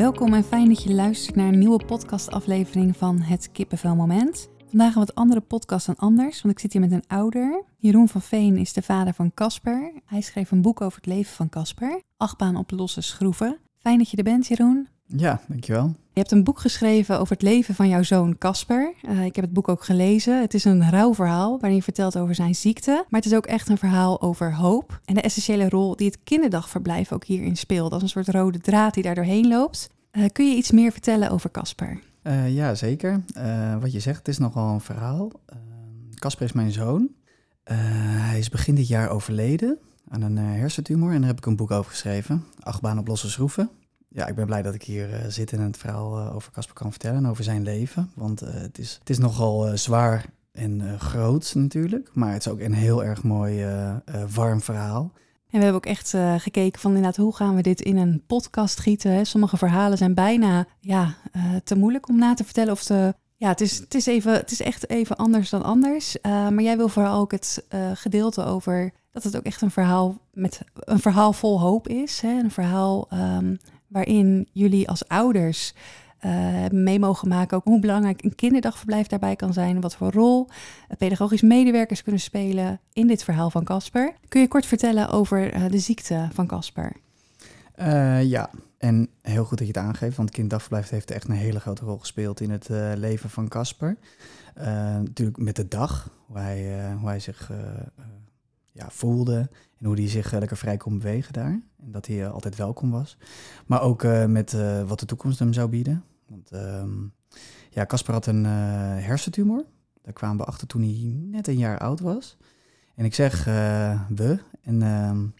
Welkom en fijn dat je luistert naar een nieuwe podcastaflevering van Het Kippenvel Moment. Vandaag een wat andere podcast dan anders, want ik zit hier met een ouder. Jeroen van Veen is de vader van Casper. Hij schreef een boek over het leven van Casper. Achtbaan op losse schroeven. Fijn dat je er bent, Jeroen. Ja, dankjewel. Je hebt een boek geschreven over het leven van jouw zoon Casper. Uh, ik heb het boek ook gelezen. Het is een rauw verhaal waarin je vertelt over zijn ziekte. Maar het is ook echt een verhaal over hoop. En de essentiële rol die het kinderdagverblijf ook hierin speelt. Als een soort rode draad die daar doorheen loopt. Uh, kun je iets meer vertellen over Casper? Uh, ja, zeker. wat je zegt, het is nogal een verhaal. Casper is mijn zoon. hij is begin dit jaar overleden aan een hersentumor. En daar heb ik een boek over geschreven. Achtbaan op losse schroeven ja, ik ben blij dat ik hier uh, zit en het verhaal uh, over Casper kan vertellen en over zijn leven. Want uh, het, is, het is nogal zwaar en groot natuurlijk, maar het is ook een heel erg mooi warm verhaal. En we hebben ook echt gekeken van inderdaad, hoe gaan we dit in een podcast gieten? Hè? Sommige verhalen zijn bijna ja, te moeilijk om na te vertellen of te... Ja, het is, het, is even, het is echt even anders dan anders. maar jij wil vooral ook het gedeelte over dat het ook echt een verhaal met een verhaal vol hoop is. Hè? Een verhaal um, waarin jullie als ouders uh, mee mogen maken ook hoe belangrijk een kinderdagverblijf daarbij kan zijn, wat voor rol pedagogisch medewerkers kunnen spelen in dit verhaal van Casper. Kun je kort vertellen over uh, de ziekte van Casper? Ja, en heel goed dat je het aangeeft, want kinddagverblijf heeft echt een hele grote rol gespeeld in het leven van Casper. natuurlijk met de dag, hoe hij, hoe hij zich ja, voelde en hoe hij zich lekker vrij kon bewegen daar. En dat hij altijd welkom was. Maar ook uh, met wat de toekomst hem zou bieden. Want um, ja, Casper had een hersentumor. Daar kwamen we achter toen hij net een jaar oud was. En ik zeg we. En um,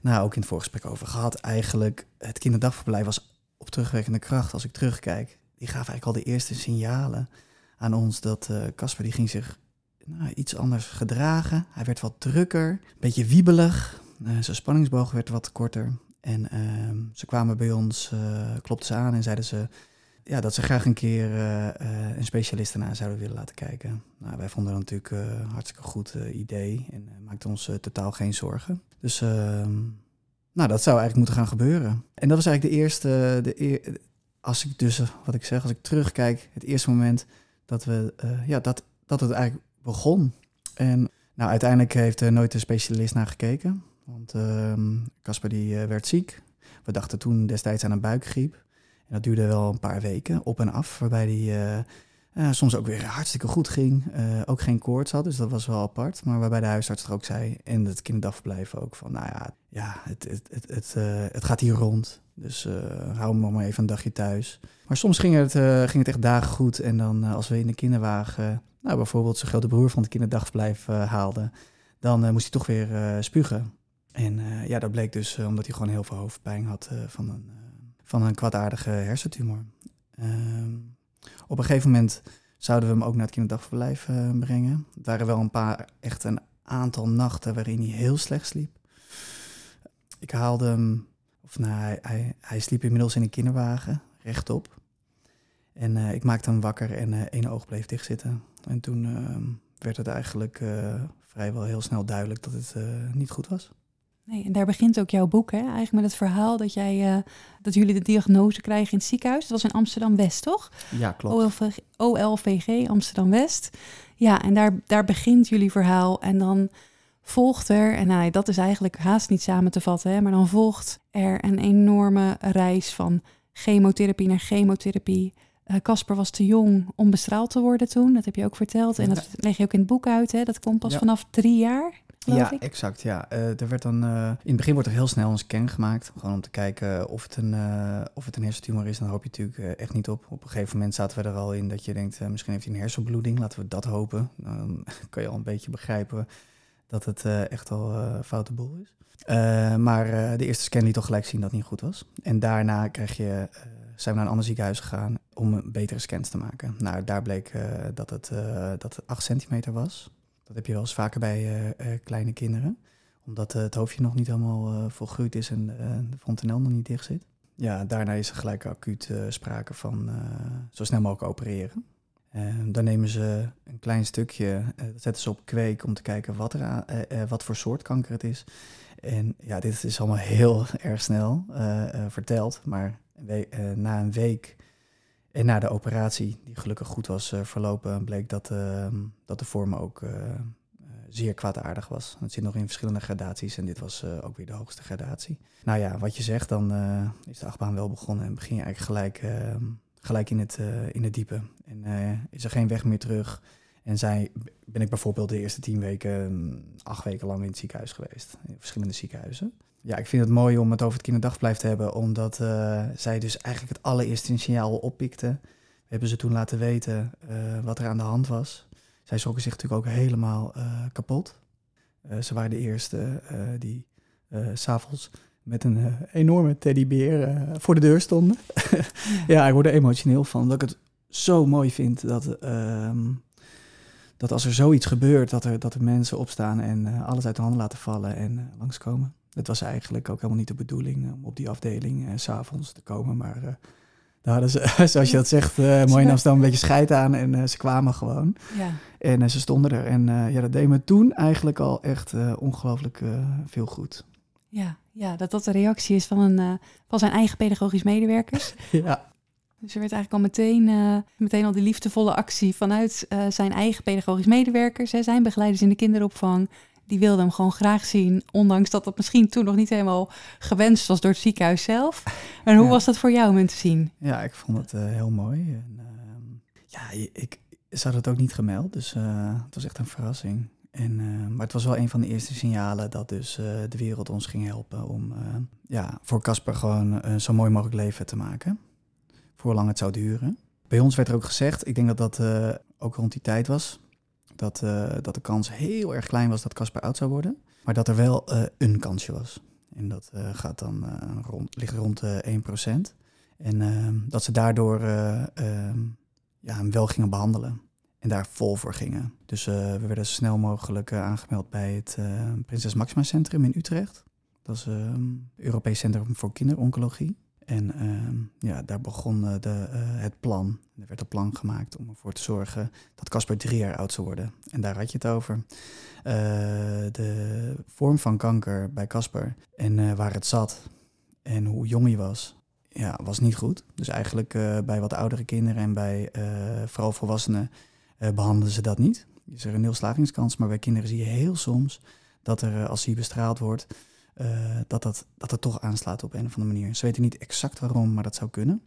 nou, ook in het voorgesprek over gehad. Eigenlijk, het kinderdagverblijf was op terugwerkende kracht. Als ik terugkijk, die gaf eigenlijk al de eerste signalen aan ons dat Casper die ging zich nou, iets anders gedragen. Hij werd wat drukker, een beetje wiebelig. Uh, zijn spanningsboog werd wat korter. En uh, ze kwamen bij ons, uh, klopten ze aan en zeiden ze ja, dat ze graag een keer uh, een specialist ernaar zouden willen laten kijken. Nou, wij vonden dat natuurlijk een hartstikke goed idee en maakten ons totaal geen zorgen. Dus ehm, nou, dat zou eigenlijk moeten gaan gebeuren. En dat was eigenlijk de eerste, de als ik dus, wat ik zeg, als ik terugkijk, het eerste moment dat, we, ja, dat, dat het eigenlijk begon. En nou, uiteindelijk heeft er nooit een specialist naar gekeken. Want ehm, Casper die eh, werd ziek. We dachten toen destijds aan een buikgriep. En dat duurde wel een paar weken, op en af. Waarbij die uh, soms ook weer hartstikke goed ging. ook geen koorts had, dus dat was wel apart. Maar waarbij de huisarts er ook zei, en het kinderdagverblijf ook, van nou ja, ja het, het, het, het, het gaat hier rond. Dus hou hem maar even een dagje thuis. Maar soms ging het, ging het echt dagen goed. En dan als we in de kinderwagen nou, bijvoorbeeld zijn grote broer van het kinderdagverblijf haalde, dan moest hij toch weer spugen. En ja, dat bleek dus omdat hij gewoon heel veel hoofdpijn had van, een, van een kwaadaardige hersentumor. Ehm, op een gegeven moment zouden we hem ook naar het kinderdagverblijf brengen. Het waren wel een paar, echt een aantal nachten waarin hij heel slecht sliep. Ik haalde hem, of nou, hij, hij, hij sliep inmiddels in een kinderwagen, rechtop. En ik maakte hem wakker en één oog bleef dichtzitten. En toen ehm, werd het eigenlijk vrijwel heel snel duidelijk dat het niet goed was. Nee, en daar begint ook jouw boek, hè? Eigenlijk met het verhaal dat, jij, uh, dat jullie de diagnose krijgen in het ziekenhuis. Dat was in Amsterdam-West, toch? Ja, klopt. OLVG, OLVG Amsterdam-West. Ja, en daar, daar begint jullie verhaal. En dan volgt er, en nou, dat is eigenlijk haast niet samen te vatten, hè, maar dan volgt er een enorme reis van chemotherapie naar chemotherapie. Eh, Casper uh, was te jong om bestraald te worden toen, dat heb je ook verteld. En dat leg je ook in het boek uit, hè? dat komt pas vanaf drie jaar ja, exact. Ja. Uh, er werd dan, uh, in het begin wordt er heel snel een scan gemaakt. Gewoon om te kijken of het een, uh, of het een hersentumor is. Dan hoop je natuurlijk echt niet op. Op een gegeven moment zaten we er al in dat je denkt, misschien heeft hij een hersenbloeding. Laten we dat hopen. Dan kan je al een beetje begrijpen dat het echt al een foute boel is. maar de eerste scan liet toch gelijk zien dat het niet goed was. En daarna krijg je, zijn we naar een ander ziekenhuis gegaan om een betere scans te maken. Nou, daar bleek dat, het, dat het 8 centimeter was. Dat heb je wel eens vaker bij eh, eh, kleine kinderen. Omdat eh, het hoofdje nog niet helemaal volgroeid is en de fontanel nog niet dicht zit. Ja, daarna is er gelijk acuut sprake van zo snel mogelijk opereren. dan nemen ze een klein stukje, dat zetten ze op kweek om te kijken wat, er wat voor soort kanker het is. En ja, dit is allemaal heel erg snel verteld, maar na een week en na de operatie, die gelukkig goed was verlopen, bleek dat, ehm, dat de vorm ook zeer kwaadaardig was. Het zit nog in verschillende gradaties en dit was ook weer de hoogste gradatie. Nou ja, wat je zegt, dan is de achtbaan wel begonnen en begin je eigenlijk gelijk, ehm, gelijk in, het, in het diepe. En is er geen weg meer terug. En zij ben ik bijvoorbeeld de eerste tien weken, mm, acht weken lang in het ziekenhuis geweest. In verschillende ziekenhuizen. Ja, ik vind het mooi om het over het kinderdagverblijf te hebben, omdat uh, zij dus eigenlijk het allereerste signaal oppikte. We hebben ze toen laten weten uh, wat er aan de hand was. Zij schrokken zich natuurlijk ook helemaal uh, kapot. ze waren de eerste die s'avonds met een enorme teddybeer voor de deur stonden. ja. ik word er emotioneel van, omdat ik het zo mooi vind dat ehm, dat als er zoiets gebeurt, dat er, dat er mensen opstaan en alles uit de handen laten vallen en uh, langskomen. Het was eigenlijk ook helemaal niet de bedoeling om op die afdeling uh, s'avonds te komen. Maar daar hadden ze, zoals je dat zegt, mooi in Amsterdam een beetje scheid aan. En ze kwamen gewoon. Ja. En ze stonden er. En ja, dat deed me toen eigenlijk al echt ongelooflijk veel goed. Ja, ja, dat dat de reactie is van, een, van zijn eigen pedagogisch medewerkers. ja. Dus er werd eigenlijk al meteen, uh, meteen al die liefdevolle actie vanuit uh, zijn eigen pedagogisch medewerkers, hè, zijn begeleiders in de kinderopvang. Die wilden hem gewoon graag zien, ondanks dat dat misschien toen nog niet helemaal gewenst was door het ziekenhuis zelf. En hoe was dat voor jou om hem te zien? Ja, ik vond het uh, heel mooi. En, ja, ik, had het ook niet gemeld, dus het was echt een verrassing. En, maar het was wel een van de eerste signalen dat dus de wereld ons ging helpen om ja, voor Casper gewoon zo mooi mogelijk leven te maken voor hoe lang het zou duren. Bij ons werd er ook gezegd, ik denk dat dat uh, ook rond die tijd was, dat, uh, dat de kans heel erg klein was dat Casper oud zou worden. Maar dat er wel uh, een kansje was. En dat gaat dan rond, ligt rond de 1%. En ehm, dat ze daardoor ehm, ja, hem wel gingen behandelen. En daar vol voor gingen. Dus we werden zo snel mogelijk aangemeld bij het Prinses Maxima Centrum in Utrecht. Dat is het ehm, Europees Centrum voor Kinderoncologie. En uh, ja, daar begon uh, de, uh, het plan. Er werd een plan gemaakt om ervoor te zorgen dat Casper drie jaar oud zou worden. En daar had je het over. Eh, de vorm van kanker bij Casper en waar het zat en hoe jong hij was, ja, was niet goed. Dus eigenlijk bij wat oudere kinderen en bij vooral volwassenen behandelen ze dat niet. Is er een heel slagingskans, maar bij kinderen zie je heel soms dat er, als hij bestraald wordt, uh, dat, dat, dat het toch aanslaat op een of andere manier. Ze weten niet exact waarom, maar dat zou kunnen.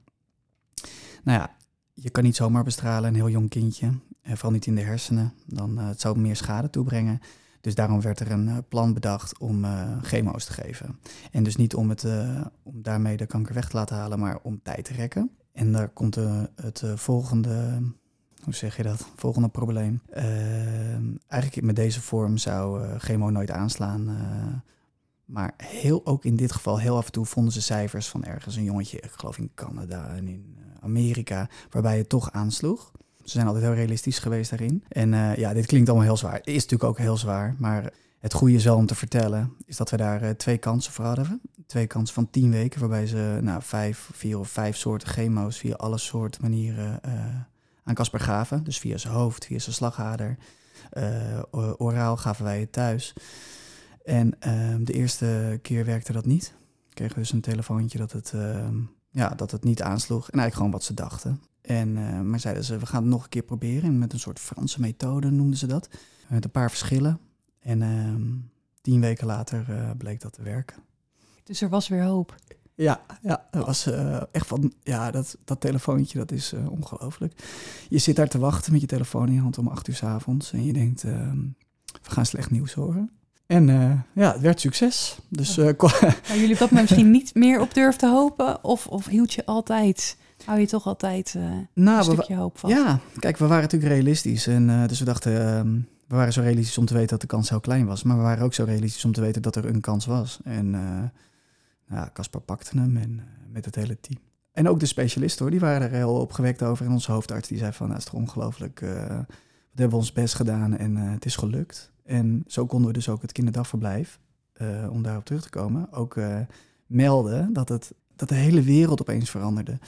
Nou ja, je kan niet zomaar bestralen een heel jong kindje, uh, vooral niet in de hersenen. Dan uh, het zou meer schade toebrengen. Dus daarom werd er een plan bedacht om chemo's te geven. En dus niet om, het, om daarmee de kanker weg te laten halen, maar om tijd te rekken. En daar komt het volgende hoe zeg je dat? Volgende probleem. eigenlijk met deze vorm zou chemo nooit aanslaan. Maar heel, ook in dit geval, heel af en toe vonden ze cijfers van ergens een jongetje, ik geloof in Canada en in eh, Amerika, waarbij het toch aansloeg. Ze zijn altijd heel realistisch geweest daarin. En uh, ja, dit klinkt allemaal heel zwaar. Is natuurlijk ook heel zwaar, maar het goede is wel om te vertellen, is dat we daar uh, twee kansen voor hadden. Twee kansen van tien weken, waarbij ze nou, vijf, vier of vijf soorten chemo's via alle soorten manieren aan Casper gaven. Dus via zijn hoofd, via zijn slagader. oraal gaven wij het thuis. En ehm, de eerste keer werkte dat niet. Kregen we dus een telefoontje dat het, ehm, ja, dat het niet aansloeg. En eigenlijk gewoon wat ze dachten. En, uh, maar zeiden ze, we gaan het nog een keer proberen. Met een soort Franse methode noemden ze dat. Met een paar verschillen. En ehm, tien weken later uh, bleek dat te werken. Dus er was weer hoop. Ja, ja dat was uh, echt van, ja, dat, dat telefoontje, dat is uh, ongelooflijk. Je zit daar te wachten met je telefoon in je hand om acht uur s avonds en je denkt, uh, we gaan slecht nieuws horen. En uh, ja, het werd succes. Dus, uh, jullie dat misschien niet meer op durfden hopen? Of, of hield je altijd, hou je toch altijd uh, nou, een stukje hoop van? Ja, kijk, we waren natuurlijk realistisch. En, dus we dachten, ehm, we waren zo realistisch om te weten dat de kans heel klein was. Maar we waren ook zo realistisch om te weten dat er een kans was. En ja, Caspar pakte hem en, met het hele team. En ook de specialisten hoor, die waren er heel opgewekt over. En onze hoofdarts die zei van, nou, is toch ongelooflijk. we hebben ons best gedaan en het is gelukt. En zo konden we dus ook het kinderdagverblijf, uh, om daarop terug te komen, ook uh, melden dat, het, dat de hele wereld opeens veranderde.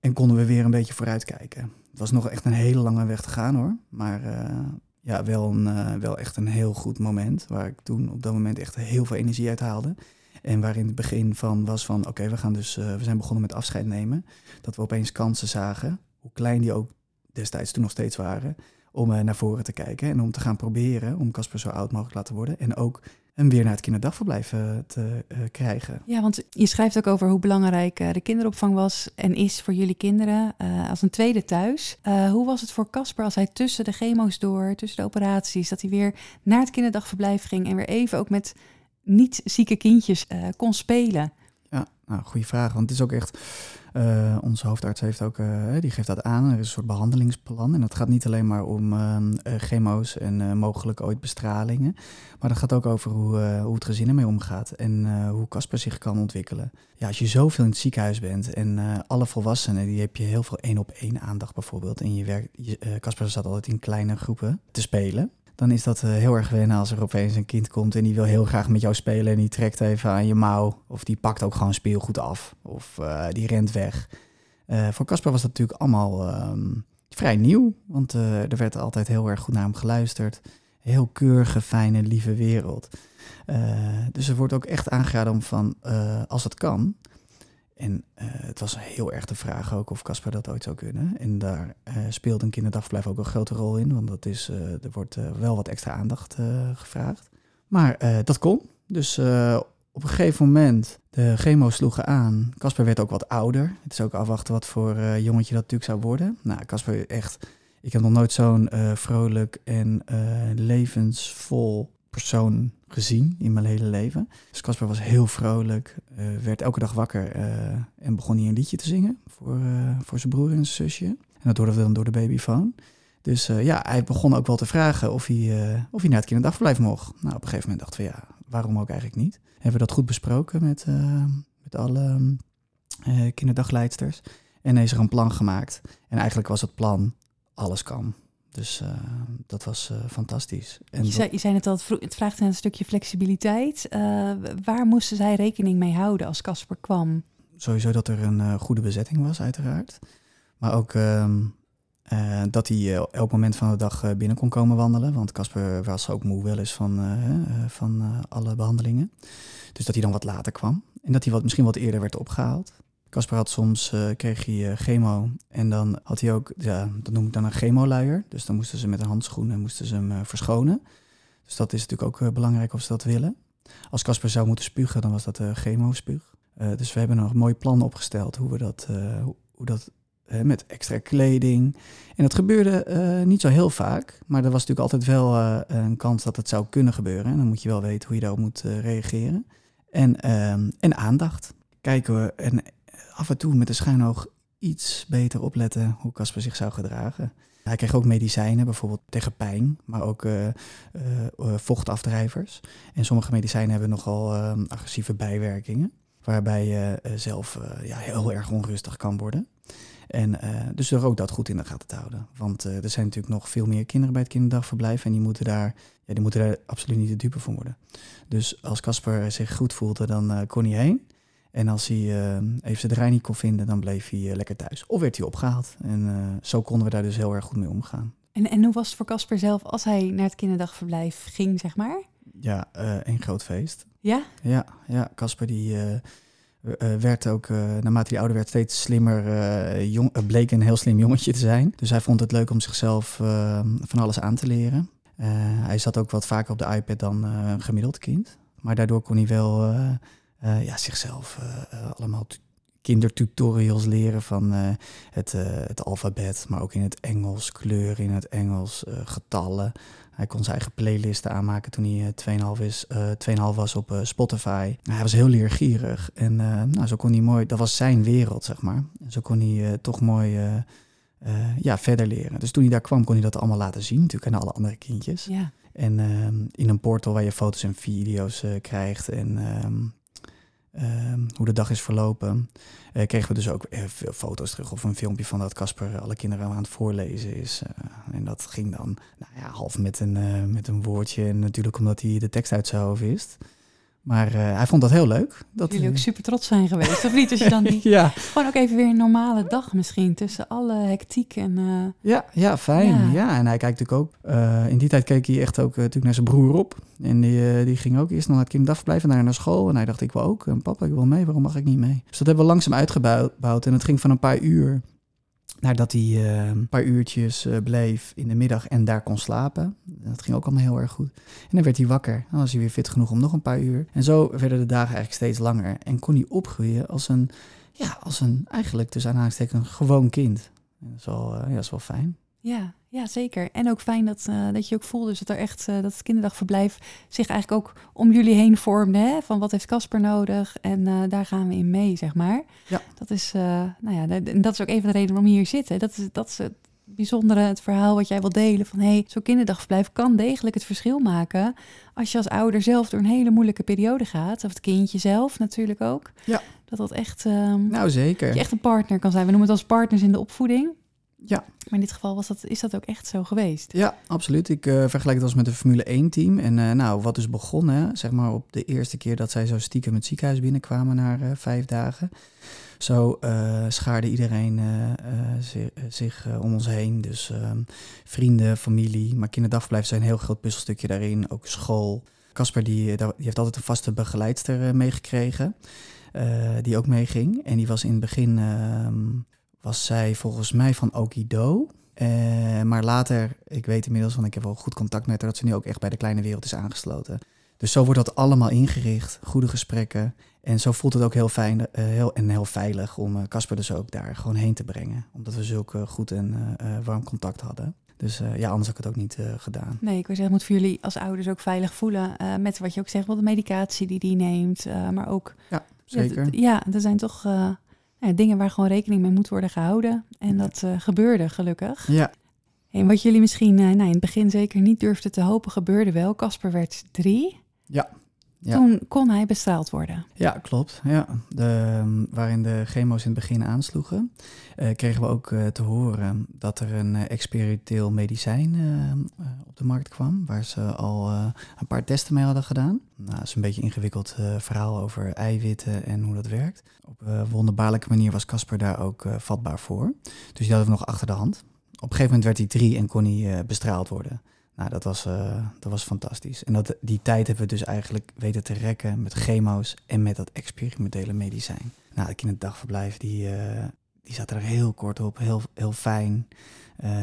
En konden we weer een beetje vooruitkijken. Het was nog echt een hele lange weg te gaan hoor. Maar uh, ja, wel, een, wel echt een heel goed moment. Waar ik toen op dat moment echt heel veel energie uit haalde. En waarin het begin van was van, oké, we gaan dus, we zijn begonnen met afscheid nemen. Dat we opeens kansen zagen, hoe klein die ook destijds toen nog steeds waren, om naar voren te kijken en om te gaan proberen om Casper zo oud mogelijk te laten worden. En ook hem weer naar het kinderdagverblijf uh, te uh, krijgen. Ja, want je schrijft ook over hoe belangrijk de kinderopvang was en is voor jullie kinderen als een tweede thuis. hoe was het voor Casper als hij tussen de chemo's door, tussen de operaties, dat hij weer naar het kinderdagverblijf ging en weer even ook met niet zieke kindjes kon spelen? Ja, nou, goede vraag. Want het is ook echt uh, onze hoofdarts heeft ook, uh, die geeft dat aan. Er is een soort behandelingsplan. En dat gaat niet alleen maar om uh, chemo's en mogelijk ooit bestralingen. Maar dat gaat ook over hoe, hoe het gezin ermee omgaat. En hoe Casper zich kan ontwikkelen. Ja, als je zoveel in het ziekenhuis bent en alle volwassenen, die heb je heel veel één op één aandacht bijvoorbeeld. En je werkt, Casper zat altijd in kleine groepen te spelen dan is dat heel erg wennen als er opeens een kind komt en die wil heel graag met jou spelen en die trekt even aan je mouw of die pakt ook gewoon speelgoed af of uh, die rent weg. Uh, voor Casper was dat natuurlijk allemaal um, vrij nieuw, want er werd altijd heel erg goed naar hem geluisterd. Heel keurige, fijne, lieve wereld. dus er wordt ook echt aangeraden om van, als het kan, en uh, het was heel erg de vraag ook of Casper dat ooit zou kunnen. En daar uh, speelt een kinderdagverblijf ook een grote rol in, want dat is, uh, er wordt wel wat extra aandacht gevraagd. Maar dat kon. Dus op een gegeven moment, de chemo sloegen aan. Casper werd ook wat ouder. Het is ook afwachten wat voor jongetje dat natuurlijk zou worden. Nou, Casper echt, ik heb nog nooit zo'n vrolijk en levensvol persoon gezien in mijn hele leven. Dus Casper was heel vrolijk, uh, werd elke dag wakker uh, en begon hij een liedje te zingen voor, uh, voor zijn broer en zusje. En dat hoorden we dan door de babyfoon. Dus ja, hij begon ook wel te vragen of hij, of hij naar het kinderdagverblijf mocht. Nou, op een gegeven moment dachten we, ja, waarom ook eigenlijk niet? Hebben we dat goed besproken met, met alle kinderdagleidsters. En is er een plan gemaakt. En eigenlijk was het plan, alles kan. Dus uh, dat was uh, fantastisch. En je, zei, je zei net al, het vraagt een stukje flexibiliteit. Uh, waar moesten zij rekening mee houden als Casper kwam? Sowieso dat er een goede bezetting was, uiteraard. Maar ook ehm, dat hij elk moment van de dag binnen kon komen wandelen. Want Casper was ook moe wel eens van, van alle behandelingen. Dus dat hij dan wat later kwam. En dat hij wat, misschien wat eerder werd opgehaald. Casper had soms, uh, kreeg hij uh, chemo en dan had hij ook, ja, dat noem ik dan een chemoluier. Dus dan moesten ze met een handschoen en moesten ze hem uh, verschonen. Dus dat is natuurlijk ook belangrijk of ze dat willen. Als Casper zou moeten spugen, dan was dat chemospuug. dus we hebben een mooi plan opgesteld hoe we dat, hoe, hoe dat met extra kleding. En dat gebeurde niet zo heel vaak, maar er was natuurlijk altijd wel een kans dat het zou kunnen gebeuren. En dan moet je wel weten hoe je daarop moet reageren. En, ehm, en aandacht kijken we en af en toe met de schuinoog iets beter opletten hoe Casper zich zou gedragen. Hij kreeg ook medicijnen, bijvoorbeeld tegen pijn, maar ook uh, vochtafdrijvers. En sommige medicijnen hebben nogal agressieve bijwerkingen, waarbij je zelf ja, heel erg onrustig kan worden. En dus er ook dat goed in de gaten te houden. Want er zijn natuurlijk nog veel meer kinderen bij het kinderdagverblijf en die moeten daar, ja, die moeten daar absoluut niet de dupe van worden. Dus als Casper zich goed voelde, dan kon hij heen. En als hij uh, even zijn draai niet kon vinden, dan bleef hij uh, lekker thuis. Of werd hij opgehaald. En uh, zo konden we daar dus heel erg goed mee omgaan. En, en hoe was het voor Casper zelf als hij naar het kinderdagverblijf ging, zeg maar? Ja, een groot feest. Ja? Ja, ja. Casper die werd ook, naarmate hij ouder werd, steeds slimmer. jong, bleek een heel slim jongetje te zijn. Dus hij vond het leuk om zichzelf van alles aan te leren. hij zat ook wat vaker op de iPad dan een gemiddeld kind. Maar daardoor kon hij wel uh, ja, zichzelf uh, allemaal kindertutorials leren van uh, het, het alfabet, maar ook in het Engels, kleuren in het Engels, getallen. Hij kon zijn eigen playlisten aanmaken toen hij 2,5 is, 2,5 was op Spotify. Hij was heel leergierig en nou, zo kon hij mooi, dat was zijn wereld, zeg maar. Zo kon hij toch mooi ja, verder leren. Dus toen hij daar kwam, kon hij dat allemaal laten zien, natuurlijk aan alle andere kindjes. Ja. En ehm, in een portal waar je foto's en video's krijgt en ehm, Ehm, hoe de dag is verlopen. Uh, kregen we dus ook uh, veel foto's terug of een filmpje van dat Casper alle kinderen aan het voorlezen is. Uh, en dat ging dan nou ja, half met een, met een woordje. En natuurlijk omdat hij de tekst uit zijn hoofd wist. Maar uh, hij vond dat heel leuk. Dat jullie ook super trots zijn geweest, of niet? Als je dan niet... ja. Gewoon ook even weer een normale dag misschien, tussen alle hectiek en... Uh... Ja, ja, fijn. Ja. ja. en hij kijkt natuurlijk ook... Uh, in die tijd keek hij echt ook natuurlijk naar zijn broer op. En die, die ging ook eerst nog naar het kinderdagverblijf en daarna naar school. En hij dacht, ik wil ook. En papa, ik wil mee. Waarom mag ik niet mee? Dus dat hebben we langzaam uitgebouwd. En het ging van een paar uur Nadat hij uh, een paar uurtjes uh, bleef in de middag en daar kon slapen. Dat ging ook allemaal heel erg goed. En dan werd hij wakker. Dan was hij weer fit genoeg om nog een paar uur. En zo werden de dagen eigenlijk steeds langer. En kon hij opgroeien als een, ja, als een eigenlijk tussen aanhalingstekens een gewoon kind. Dat is uh, ja, dat is wel fijn. Ja, ja, zeker. En ook fijn dat, uh, dat je ook voelde dus dat er echt uh, dat het kinderdagverblijf zich eigenlijk ook om jullie heen vormde. Hè? Van wat heeft Casper nodig? En uh, daar gaan we in mee, zeg maar. Ja. Dat is, nou ja, en dat is ook even de reden waarom je hier zit. Hè? Dat is, dat is het bijzondere, het verhaal wat jij wil delen. Van hé, hey, zo'n kinderdagverblijf kan degelijk het verschil maken. Als je als ouder zelf door een hele moeilijke periode gaat. Of het kindje zelf natuurlijk ook. Ja. Dat dat echt. Um, nou, zeker. Dat je echt een partner kan zijn. We noemen het als partners in de opvoeding. Ja. Maar in dit geval was dat, is dat ook echt zo geweest? Ja, absoluut. Ik uh, vergelijk het als met een Formule 1-team. En uh, nou, wat is begonnen, zeg maar op de eerste keer dat zij zo stiekem het ziekenhuis binnenkwamen na uh, vijf dagen. Zo schaarde iedereen zich, zich om ons heen. Dus ehm, vrienden, familie, maar kinderdagverblijf zijn een heel groot puzzelstukje daarin. Ook school. Casper die, die heeft altijd een vaste begeleidster meegekregen, die ook meeging. En die was in het begin ehm, was zij volgens mij van Okido. Uh, maar later, ik weet inmiddels, want ik heb wel goed contact met haar, dat ze nu ook echt bij de kleine wereld is aangesloten. Dus zo wordt dat allemaal ingericht, goede gesprekken. En zo voelt het ook heel fijn uh, heel, en heel veilig om Casper uh, dus ook daar gewoon heen te brengen. Omdat we zulke goed en warm contact hadden. Dus ja, anders had ik het ook niet gedaan. Nee, ik wil zeggen, het moet voor jullie als ouders ook veilig voelen. met wat je ook zegt, wel de medicatie die die neemt. maar ook... Ja, zeker. Ja, er zijn toch dingen waar gewoon rekening mee moet worden gehouden. En dat uh, gebeurde gelukkig. Ja. En wat jullie misschien uh, nou, in het begin zeker niet durfden te hopen, gebeurde wel. Casper werd drie. Ja. Ja. Toen kon hij bestraald worden. Ja, klopt. Ja. De, waarin de chemo's in het begin aansloegen, uh, kregen we ook te horen dat er een experimenteel medicijn op de markt kwam, waar ze al een paar testen mee hadden gedaan. Nou, dat is een beetje een ingewikkeld verhaal over eiwitten en hoe dat werkt. Op uh, wonderbaarlijke manier was Casper daar ook vatbaar voor. Dus die hadden we nog achter de hand. Op een gegeven moment werd hij drie en kon hij bestraald worden. Nou, dat was, dat was fantastisch. En dat, die tijd hebben we dus eigenlijk weten te rekken met chemo's en met dat experimentele medicijn. Nou, het dagverblijf, die, die zat er heel kort op, heel, heel fijn.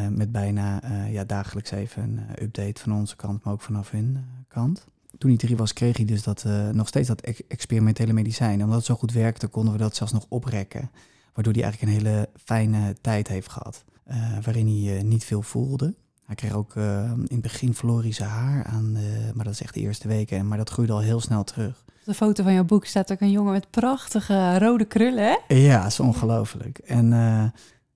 met bijna ja, dagelijks even een update van onze kant, maar ook vanaf hun kant toen hij drie was, kreeg hij dus dat, uh, nog steeds dat experimentele medicijn. Omdat het zo goed werkte, konden we dat zelfs nog oprekken. Waardoor hij eigenlijk een hele fijne tijd heeft gehad. Uh, waarin hij uh, niet veel voelde. Hij kreeg ook in het begin zijn haar aan, maar dat is echt de eerste weken. Maar dat groeide al heel snel terug. Op de foto van jouw boek staat ook een jongen met prachtige rode krullen, hè? Ja, dat is ongelooflijk. En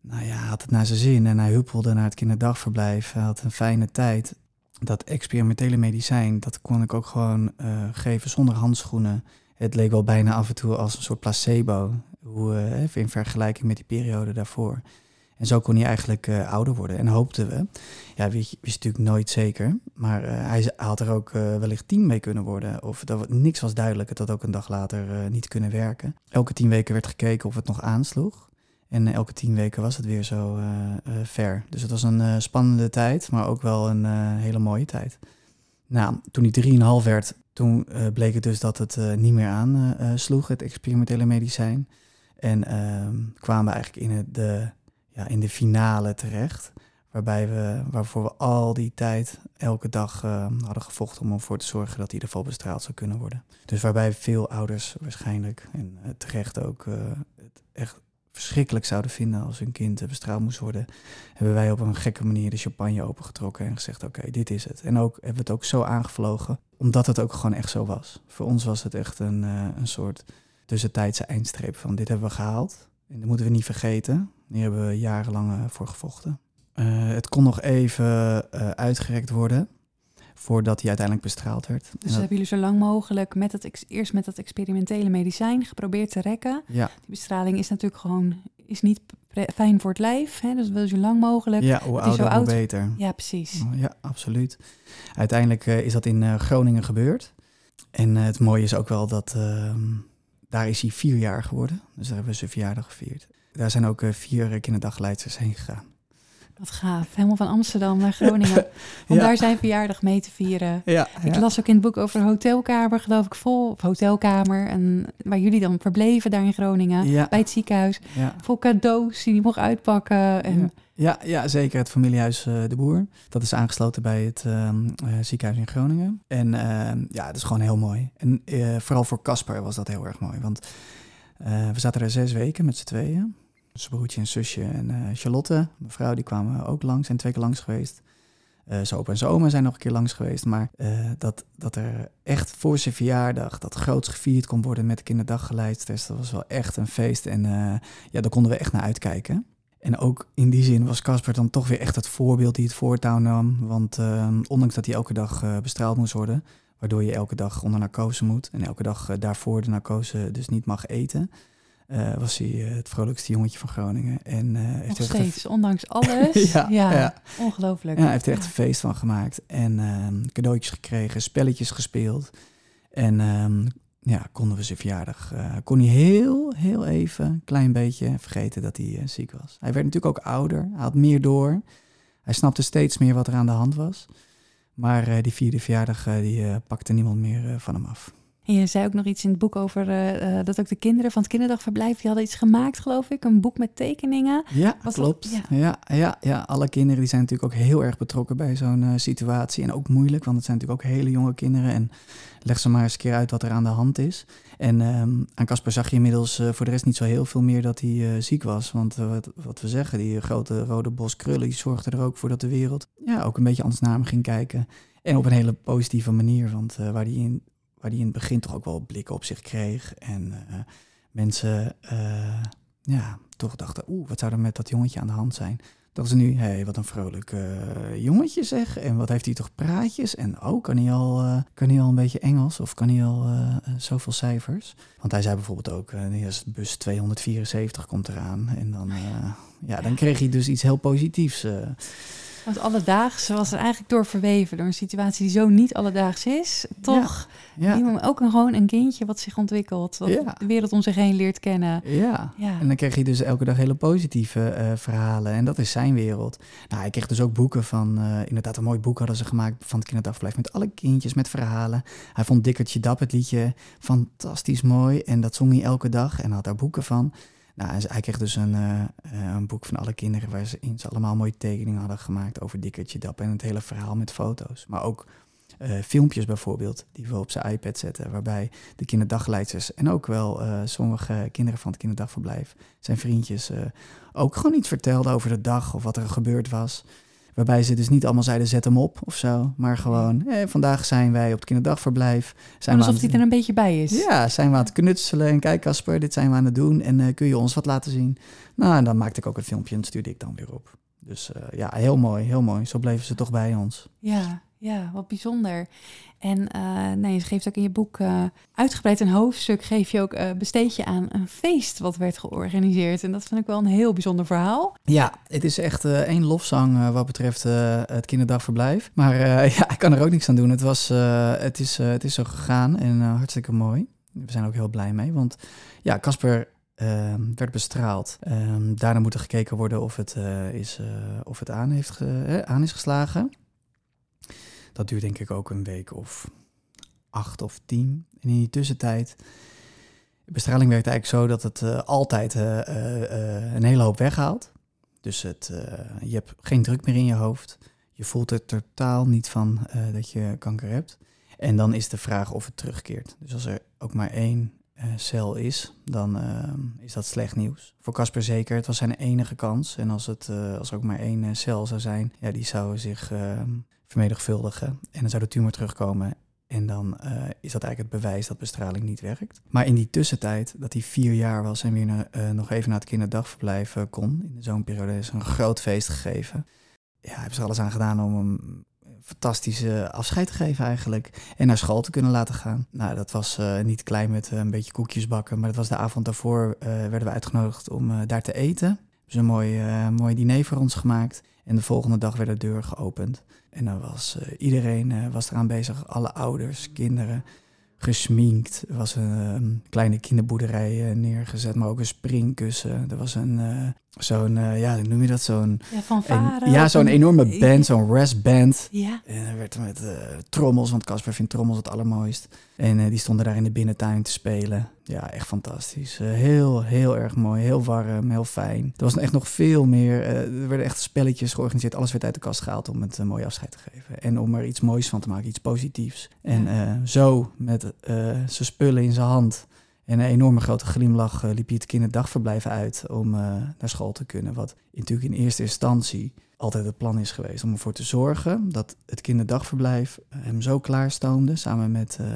nou ja, hij had het naar zijn zin en hij huppelde naar het kinderdagverblijf. Hij had een fijne tijd dat experimentele medicijn, dat kon ik ook gewoon uh, geven zonder handschoenen. Het leek wel bijna af en toe als een soort placebo, hoe, uh, in vergelijking met die periode daarvoor. En zo kon hij eigenlijk uh, ouder worden. En hoopten we, ja, je, wist natuurlijk nooit zeker, maar hij had er ook wellicht tien mee kunnen worden. Of dat, niks was duidelijk, het had ook een dag later niet kunnen werken. Elke tien weken werd gekeken of het nog aansloeg. En eh, elke tien weken was het weer zo ver. Dus het was een spannende tijd, maar ook wel een hele mooie tijd. Nou, toen hij drieënhalf werd, toen bleek het dus dat het niet meer aansloeg, het experimentele medicijn. En ehm, kwamen we eigenlijk in, de, ja, in de finale terecht. Waarbij we, waarvoor we al die tijd, elke dag hadden gevochten om ervoor te zorgen dat hij ieder geval bestraald zou kunnen worden. Dus waarbij veel ouders waarschijnlijk, en terecht ook, het echt verschrikkelijk zouden vinden als hun kind bestraald moest worden, hebben wij op een gekke manier de champagne opengetrokken en gezegd: Oké, dit is het. En ook hebben we het ook zo aangevlogen, omdat het ook gewoon echt zo was. Voor ons was het echt een, een soort tussentijdse eindstreep van: dit hebben we gehaald. En dat moeten we niet vergeten. Hier hebben we jarenlang uh, voor gevochten. Uh, het kon nog even uitgerekt worden voordat hij uiteindelijk bestraald werd. Dus dat... hebben jullie zo lang mogelijk met het eerst met dat experimentele medicijn geprobeerd te rekken. Ja. Die bestraling is natuurlijk gewoon is niet fijn voor het lijf, hè? dus wil je zo lang mogelijk. Ja, hoe ouder, hoe beter. Ja, precies. Oh, ja, absoluut. Uiteindelijk uh, is dat in Groningen gebeurd. En het mooie is ook wel dat ehm, daar is hij vier jaar geworden. Dus daar hebben we zijn verjaardag gevierd. Daar zijn ook vier kinderdaggeleiders heen gegaan. Wat gaaf. Helemaal van Amsterdam naar Groningen. Om daar zijn verjaardag mee te vieren. Ja, ik las ook in het boek over een hotelkamer, geloof ik, vol. Of hotelkamer. En waar jullie dan verbleven daar in Groningen. Bij het ziekenhuis. Vol cadeaus die hij mocht uitpakken. En... Ja, ja, zeker. Het familiehuis uh, De Boer. Dat is aangesloten bij het uh, ziekenhuis in Groningen. En ehm, ja, dat is gewoon heel mooi. En vooral voor Casper was dat heel erg mooi. Want we zaten er zes weken met z'n tweeën. Zijn broertje en zusje en uh, Charlotte, mevrouw, die kwamen ook langs, zijn twee keer langs geweest. Uh, zijn opa en zijn oma zijn nog een keer langs geweest. Maar uh, dat, dat er echt voor zijn verjaardag dat groots gevierd kon worden met de kinderdaggeleidstest, dat was wel echt een feest. En ja, daar konden we echt naar uitkijken. En ook in die zin was Casper dan toch weer echt het voorbeeld die het voortouw nam. Want ondanks dat hij elke dag bestraald moest worden, waardoor je elke dag onder narcose moet en elke dag daarvoor de narcose dus niet mag eten, uh, was hij uh, het vrolijkste jongetje van Groningen. En, uh, heeft Nog steeds, ondanks alles. ja, ja, ja, ongelooflijk. Ja, hij heeft er echt een feest van gemaakt. En ehm, cadeautjes gekregen, spelletjes gespeeld. En um, ja, konden we zijn verjaardag... kon hij heel, heel even, een klein beetje vergeten dat hij ziek was. Hij werd natuurlijk ook ouder, hij had meer door. Hij snapte steeds meer wat er aan de hand was. Maar die vierde verjaardag, die pakte niemand meer van hem af. En je zei ook nog iets in het boek over uh, uh, dat ook de kinderen van het kinderdagverblijf, die hadden iets gemaakt, geloof ik. Een boek met tekeningen. Ja, Was klopt. ja. ja. Ja, ja, alle kinderen die zijn natuurlijk ook heel erg betrokken bij zo'n uh, situatie. En ook moeilijk, want het zijn natuurlijk ook hele jonge kinderen. En leg ze maar eens een keer uit wat er aan de hand is. En um, aan Casper zag je inmiddels voor de rest niet zo heel veel meer dat hij ziek was. Want wat, wat, we zeggen, die grote rode bos krullen, die zorgde er ook voor dat de wereld ja, ook een beetje anders naar hem ging kijken. En op een hele positieve manier, want waar hij in waar hij in het begin toch ook wel blikken op zich kreeg. En uh, mensen uh, ja, toch dachten, oeh, wat zou er met dat jongetje aan de hand zijn? Dat is nu, hé, hey, wat een vrolijk uh, jongetje zeg. En wat heeft hij toch praatjes? En oh, kan hij al, kan hij al een beetje Engels? Of kan hij al zoveel cijfers? Want hij zei bijvoorbeeld ook, bus 274 komt eraan. En dan, ja, dan kreeg hij dus iets heel positiefs. Want alledaags was er eigenlijk door verweven, door een situatie die zo niet alledaags is. Toch ja, ja. ook een, gewoon een kindje wat zich ontwikkelt, wat de wereld om zich heen leert kennen. Ja. ja. en dan kreeg hij dus elke dag hele positieve uh, verhalen. En dat is zijn wereld. Nou, hij kreeg dus ook boeken van, uh, inderdaad een mooi boek hadden ze gemaakt van het kinderdagverblijf met alle kindjes, met verhalen. Hij vond Dikkertje Dap het liedje fantastisch mooi en dat zong hij elke dag en had daar boeken van. Nou, hij kreeg dus een, uh, een boek van alle kinderen waar ze, in ze allemaal mooie tekeningen hadden gemaakt over Dikkertje Dap en het hele verhaal met foto's. Maar ook uh, filmpjes bijvoorbeeld, die we op zijn iPad zetten, waarbij de kinderdagleiders en ook wel sommige kinderen van het kinderdagverblijf, zijn vriendjes, ook gewoon iets vertelden over de dag of wat er gebeurd was. Waarbij ze dus niet allemaal zeiden zet hem op of zo. Maar gewoon, eh, vandaag zijn wij op het kinderdagverblijf. Zijn alsof hij er een beetje bij is. Ja, zijn we aan het knutselen. En kijk Casper, dit zijn we aan het doen. En uh, kun je ons wat laten zien? Nou, en dan maakte ik ook een filmpje en stuurde ik dan weer op. Dus uh, ja, heel mooi, heel mooi. Zo bleven ze toch bij ons. Ja, ja, wat bijzonder. En uh, nee, je geeft ook in je boek uh, uitgebreid een hoofdstuk, geef je ook uh, besteed je aan een feest wat werd georganiseerd. En dat vind ik wel een heel bijzonder verhaal. Ja, het is echt één lofzang wat betreft het kinderdagverblijf. Maar ja, ik kan er ook niks aan doen. Het, was, het, is, het is zo gegaan en hartstikke mooi. We zijn ook heel blij mee, want ja, Casper ehm, werd bestraald. Um, daarna moet er gekeken worden of het, is, of het aan, heeft aan is geslagen. Dat duurt denk ik ook een week of acht of tien. En in die tussentijd, bestraling werkt eigenlijk zo dat het uh, altijd uh, uh, een hele hoop weghaalt. Dus het, je hebt geen druk meer in je hoofd. Je voelt er totaal niet van dat je kanker hebt. En dan is de vraag of het terugkeert. Dus als er ook maar één cel is, dan is dat slecht nieuws. Voor Casper zeker, het was zijn enige kans. En als, het, als er ook maar één cel zou zijn, ja, die zou zich vermenigvuldigen. En dan zou de tumor terugkomen. En dan uh, is dat eigenlijk het bewijs dat bestraling niet werkt. Maar in die tussentijd, dat hij vier jaar was en weer uh, nog even naar het kinderdagverblijf uh, kon, in de zomerperiode is een groot feest gegeven. Ja, hebben ze alles aan gedaan om hem fantastische afscheid te geven eigenlijk. En naar school te kunnen laten gaan. Nou, dat was niet klein met een beetje koekjes bakken. Maar dat was de avond daarvoor werden we uitgenodigd om daar te eten. Hebben ze een mooi, mooi diner voor ons gemaakt. En de volgende dag werd de deur geopend. En dan was uh, iedereen uh, was eraan bezig, alle ouders, kinderen, gesminkt. Er was een ehm, kleine kinderboerderij eh, neergezet, maar ook een springkussen. Er was een, eh, zo'n, eh, ja, hoe noem je dat? Zo'n, Ja, ja, zo'n enorme band, zo'n restband. Ja, En er werd met eh, trommels, want Casper vindt trommels het allermooist. En eh, die stonden daar in de binnentuin te spelen. Ja, echt fantastisch. Heel, heel erg mooi. Heel warm, heel fijn. Er was echt nog veel meer. er werden echt spelletjes georganiseerd. Alles werd uit de kast gehaald om het een mooi afscheid te geven. En om er iets moois van te maken, iets positiefs. En zo, met zijn spullen in zijn hand... En een enorme grote glimlach eh, liep hij het kinderdagverblijf uit om eh, naar school te kunnen. Wat natuurlijk in eerste instantie altijd het plan is geweest om ervoor te zorgen dat het kinderdagverblijf hem zo klaarstoomde, samen met eh,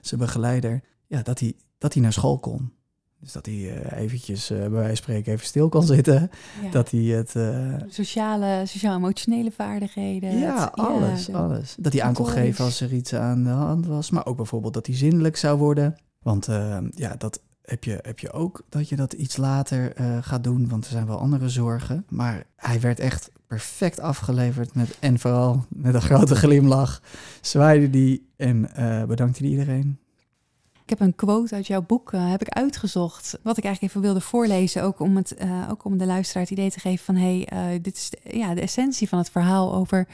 zijn begeleider, ja, dat, hij, dat hij naar school kon. Dus dat hij eh, eventjes, eh, bij wijze van spreken, even stil kon zitten. ja. Dat hij het... eh, Sociale, sociaal-emotionele vaardigheden. ja, het- alles, de- alles. Dat hij aan kon geven als er iets aan de hand was. Maar ook bijvoorbeeld dat hij zindelijk zou worden. Want eh, ja, dat heb je, heb je ook, dat je dat iets later eh, gaat doen. Want er zijn wel andere zorgen. Maar hij werd echt perfect afgeleverd. Met, en vooral met een grote glimlach zwaaide die en eh, bedankte die iedereen. Ik heb een quote uit jouw boek heb ik uitgezocht. Wat ik eigenlijk even wilde voorlezen. Ook om, het, ook om de luisteraar het idee te geven van... hé, hey, dit is ja, de essentie van het verhaal over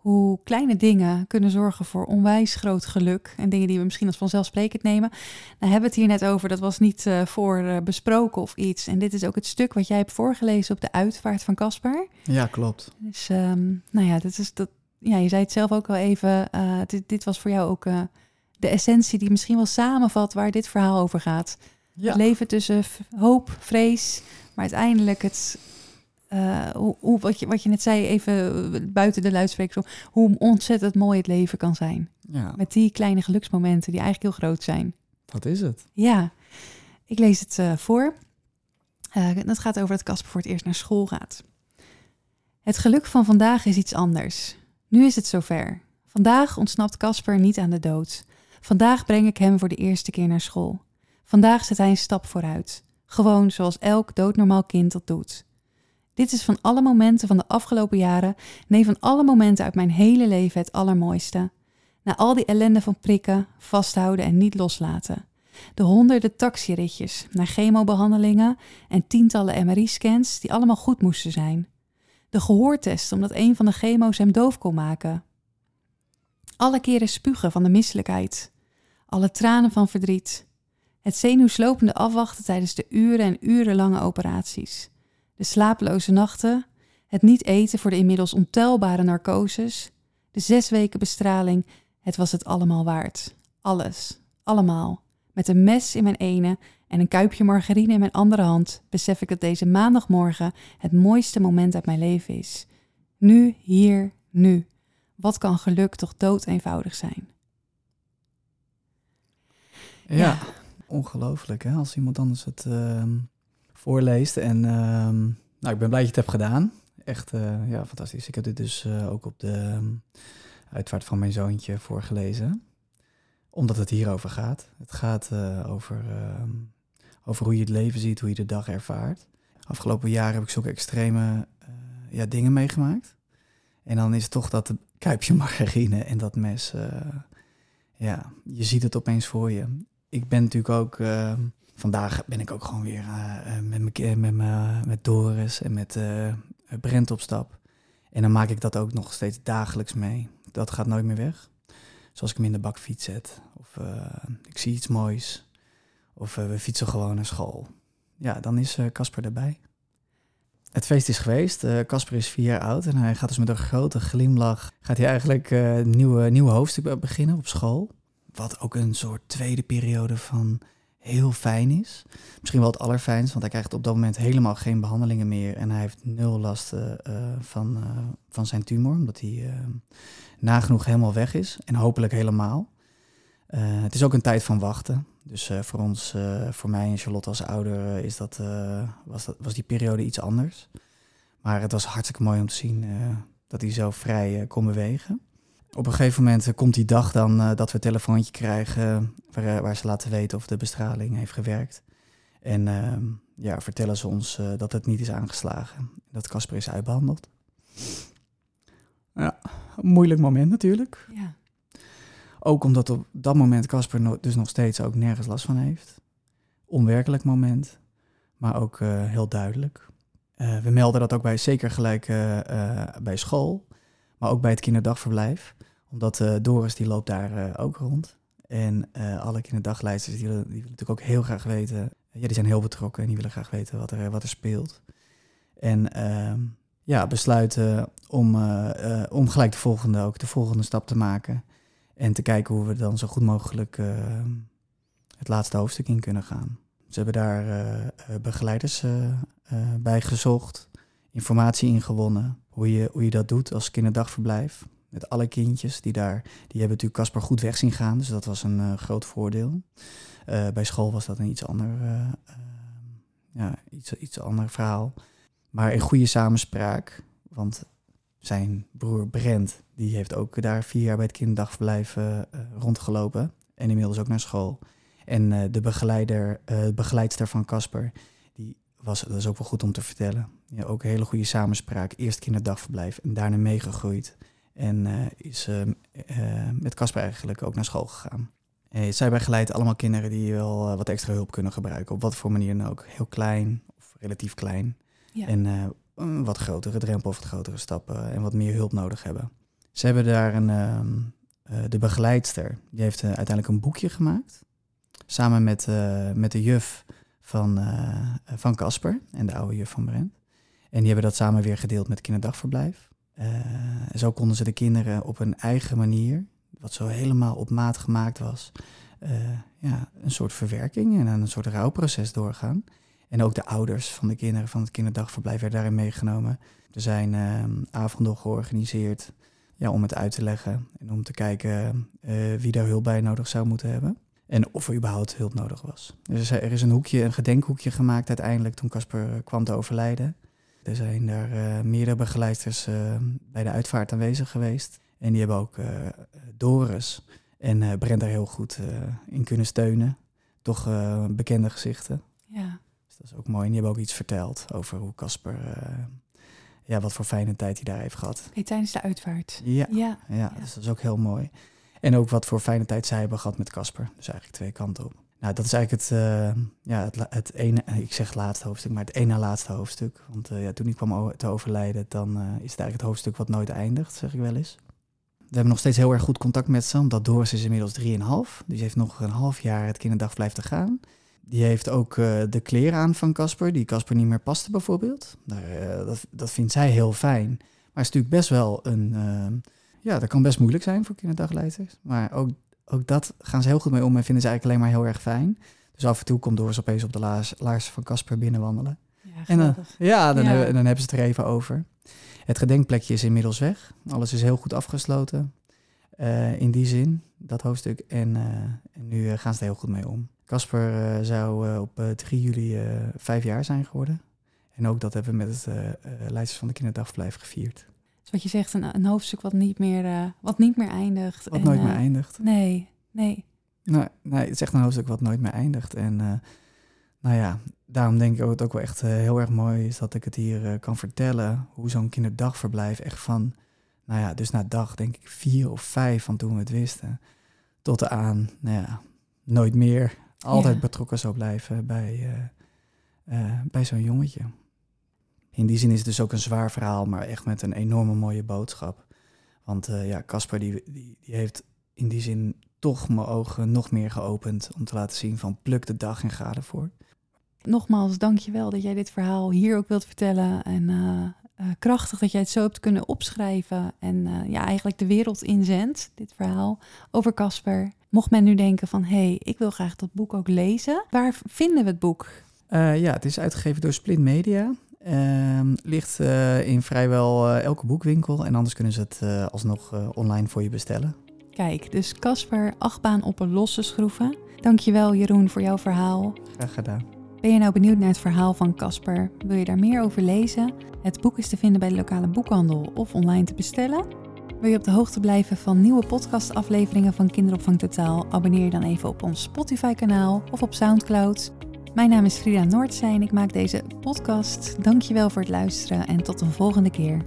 hoe kleine dingen kunnen zorgen voor onwijs groot geluk. En dingen die we misschien als vanzelfsprekend nemen. Nou hebben we het hier net over, dat was niet eh, voor eh, besproken of iets. En dit is ook het stuk wat jij hebt voorgelezen op de uitvaart van Casper. Ja, klopt. Dus ehm, nou ja, dat is dat. Ja, je zei het zelf ook al even. eh, dit, dit was voor jou ook de essentie die misschien wel samenvat waar dit verhaal over gaat. Ja, Het leven tussen hoop, vrees, maar uiteindelijk het. Eh, hoe, hoe, wat, je, wat je net zei, even buiten de luidsprekers, om, hoe ontzettend mooi het leven kan zijn. ja Met die kleine geluksmomenten die eigenlijk heel groot zijn. dat is het. Ja, ik lees het eh, voor. Eh dat gaat over dat Casper voor het eerst naar school gaat. Het geluk van vandaag is iets anders. Nu is het zover. Vandaag ontsnapt Casper niet aan de dood. Vandaag breng ik hem voor de eerste keer naar school. Vandaag zet hij een stap vooruit. Gewoon zoals elk doodnormaal kind dat doet. Dit is van alle momenten van de afgelopen jaren, nee van alle momenten uit mijn hele leven het allermooiste. Na al die ellende van prikken, vasthouden en niet loslaten. De honderden taxiritjes naar chemobehandelingen en tientallen MRI-scans die allemaal goed moesten zijn. De gehoortest omdat een van de chemo's hem doof kon maken. Alle keren spugen van de misselijkheid. Alle tranen van verdriet. Het zenuwslopende afwachten tijdens de uren en urenlange operaties. De slapeloze nachten. Het niet eten voor de inmiddels ontelbare narcoses. De zes weken bestraling. Het was het allemaal waard. Alles. Allemaal. Met een mes in mijn ene en een kuipje margarine in mijn andere hand besef ik dat deze maandagmorgen het mooiste moment uit mijn leven is. Nu, hier, nu. Wat kan geluk toch dood eenvoudig zijn? Ja, Ja. ongelooflijk hè, als iemand anders het ehm, voorleest. En ehm, nou, ik ben blij dat je het hebt gedaan. Echt, eh, ja, fantastisch. Ik heb dit dus eh, ook op de ehm, uitvaart van mijn zoontje voorgelezen. Omdat het hierover gaat. Het gaat eh, over, ehm, over hoe je het leven ziet, hoe je de dag ervaart. Afgelopen jaren heb ik zulke extreme ja, dingen meegemaakt. En dan is het toch dat kuipje margarine en dat mes... ja, je ziet het opeens voor je. Ik ben natuurlijk ook... vandaag ben ik ook gewoon weer eh, eh, met, met, mijn- met Doris en met eh Brent op stap. En dan maak ik dat ook nog steeds dagelijks mee. Dat gaat nooit meer weg. Zoals ik hem in de bakfiets zet. Of eh, ik zie iets moois. Of eh, we fietsen gewoon naar school. Ja, dan is eh, Casper erbij. Het feest is geweest. Eh, Casper is vier jaar oud en hij gaat dus met een grote glimlach. Gaat hij eigenlijk eh, een nieuwe, nieuwe hoofdstuk beginnen op school. Wat ook een soort tweede periode van heel fijn is. Misschien wel het allerfijnst, want hij krijgt op dat moment helemaal geen behandelingen meer. En hij heeft nul last eh, eh, van, eh, van zijn tumor, omdat hij eh, nagenoeg helemaal weg is. En hopelijk helemaal. Het is ook een tijd van wachten. Dus voor ons, voor mij en Charlotte als ouder, is dat, was, dat, was die periode iets anders. Maar het was hartstikke mooi om te zien dat hij zo vrij kon bewegen. Op een gegeven moment eh, komt die dag dan eh, dat we een telefoontje krijgen waar, eh, waar ze laten weten of de bestraling heeft gewerkt. En ehm, ja, vertellen ze ons dat het niet is aangeslagen. Dat Casper is uitbehandeld. Ja, een moeilijk moment natuurlijk. Ja, Ook omdat op dat moment Casper no dus nog steeds ook nergens last van heeft. Onwerkelijk moment, maar ook heel duidelijk. We melden dat ook bij zeker gelijk bij school, maar ook bij het kinderdagverblijf. Omdat Doris die loopt daar ook rond. En alle kinderdagleiders die die natuurlijk ook heel graag weten. Ja, die zijn heel betrokken en die willen graag weten wat er, wat er speelt. En ehm, ja, besluiten om, om gelijk de volgende, ook de volgende stap te maken. En te kijken hoe we dan zo goed mogelijk het laatste hoofdstuk in kunnen gaan. Ze hebben daar begeleiders bij gezocht, informatie ingewonnen, hoe je, dat doet als kinderdagverblijf. Met alle kindjes die daar, die hebben natuurlijk Casper goed weg zien gaan, dus dat was een uh, groot voordeel. Uh, bij school was dat een iets ander, ja, iets, iets ander verhaal. Maar in goede samenspraak, want zijn broer Brent, die heeft ook daar vier jaar bij het kinderdagverblijf rondgelopen en inmiddels ook naar school. En de begeleider, begeleidster van Casper, was, dat is ook wel goed om te vertellen. Ja, ook een hele goede samenspraak. Eerst kinderdagverblijf en daarna meegegroeid. En uh, is uh, uh, met Casper eigenlijk ook naar school gegaan. zij begeleidt allemaal kinderen die wel wat extra hulp kunnen gebruiken. Op wat voor manier dan ook. Heel klein of relatief klein. Ja. En een wat grotere drempel of wat grotere stappen. En wat meer hulp nodig hebben. Ze hebben daar een, ehm, de begeleidster. Die heeft uiteindelijk een boekje gemaakt. Samen met, met de juf van uh, van Casper en de oude juf van Brent. En die hebben dat samen weer gedeeld met kinderdagverblijf. Uh, zo konden ze de kinderen op een eigen manier, wat zo helemaal op maat gemaakt was, uh, ja, een soort verwerking en een soort rouwproces doorgaan. En ook de ouders van de kinderen van het kinderdagverblijf werden daarin meegenomen. Er zijn avonden georganiseerd ja, om het uit te leggen en om te kijken wie daar hulp bij nodig zou moeten hebben. En of er überhaupt hulp nodig was. Dus er is een hoekje, een gedenkhoekje gemaakt uiteindelijk toen Casper eh, kwam te overlijden. Er zijn daar uh, meerdere begeleiders uh, bij de uitvaart aanwezig geweest. En die hebben ook uh, Doris en Brent daar heel goed in kunnen steunen. Toch bekende gezichten. Ja. Dus dat is ook mooi. En die hebben ook iets verteld over hoe Casper, ja, wat voor fijne tijd hij daar heeft gehad. Hey, tijdens de uitvaart. Ja, ja. ja, ja. dus dat is ook heel mooi. En ook wat voor fijne tijd zij hebben gehad met Casper. Dus eigenlijk twee kanten op. Nou, dat is eigenlijk het, uh, ja, het, het ene, ik zeg laatste hoofdstuk, maar het ene laatste hoofdstuk. Want uh, ja, toen ik kwam te overlijden, dan is het eigenlijk het hoofdstuk wat nooit eindigt, zeg ik wel eens. We hebben nog steeds heel erg goed contact met ze, omdat Doris is inmiddels 3,5. Dus heeft nog een half jaar het kinderdagverblijf te gaan. Die heeft ook de kleren aan van Casper, die Casper niet meer paste bijvoorbeeld. Nou, dat, dat vindt zij heel fijn. Maar het is natuurlijk best wel een ja, dat kan best moeilijk zijn voor kinderdagleiders. Maar ook, ook dat gaan ze heel goed mee om en vinden ze eigenlijk alleen maar heel erg fijn. Dus af en toe komt Doris opeens op de laars, laars van Casper binnenwandelen. Ja, en dan, ja, dan, Hebben, dan hebben ze het er even over. Het gedenkplekje is inmiddels weg. Alles is heel goed afgesloten. Uh, in die zin, dat hoofdstuk. En, uh, en nu uh, gaan ze er heel goed mee om. Casper zou op 3 juli vijf jaar zijn geworden. En ook dat hebben we met het Leiders van de Kinderdagverblijf gevierd wat je zegt, een, een hoofdstuk wat niet meer, uh, wat niet meer eindigt. Wat nooit meer uh, eindigt. Nee, nee. Nee, nee, het is echt een hoofdstuk wat nooit meer eindigt. En uh, nou ja, daarom denk ik ook het ook wel echt heel erg mooi is dat ik het hier kan vertellen. Hoe zo'n kinderdagverblijf echt van, nou ja, dus na dag denk ik vier of vijf van toen we het wisten. Tot aan, nou ja, nooit meer altijd ja. betrokken zou blijven bij, bij zo'n jongetje. In die zin is het dus ook een zwaar verhaal, maar echt met een enorme mooie boodschap. Want uh, ja, Casper die, die, die, heeft in die zin toch mijn ogen nog meer geopend om te laten zien van pluk de dag en ga ervoor. Nogmaals, dank je wel dat jij dit verhaal hier ook wilt vertellen. En uh, uh, krachtig dat jij het zo hebt kunnen opschrijven en ja, eigenlijk de wereld inzendt, dit verhaal over Casper. Mocht men nu denken van, hé, hey, ik wil graag dat boek ook lezen. Waar vinden we het boek? ja, het is uitgegeven door Splint Media. Uh, ligt uh, in vrijwel uh, elke boekwinkel. En anders kunnen ze het uh, alsnog online voor je bestellen. Kijk, dus Casper, achtbaan op een losse schroeven. Dankjewel Jeroen voor jouw verhaal. Graag gedaan. Ben je nou benieuwd naar het verhaal van Casper? Wil je daar meer over lezen? Het boek is te vinden bij de lokale boekhandel of online te bestellen. Wil je op de hoogte blijven van nieuwe podcastafleveringen van Kinderopvang Totaal? Abonneer je dan even op ons Spotify-kanaal of op Soundcloud. Mijn naam is Frida Noordzijn. Ik maak deze podcast. Dankjewel voor het luisteren en tot een volgende keer.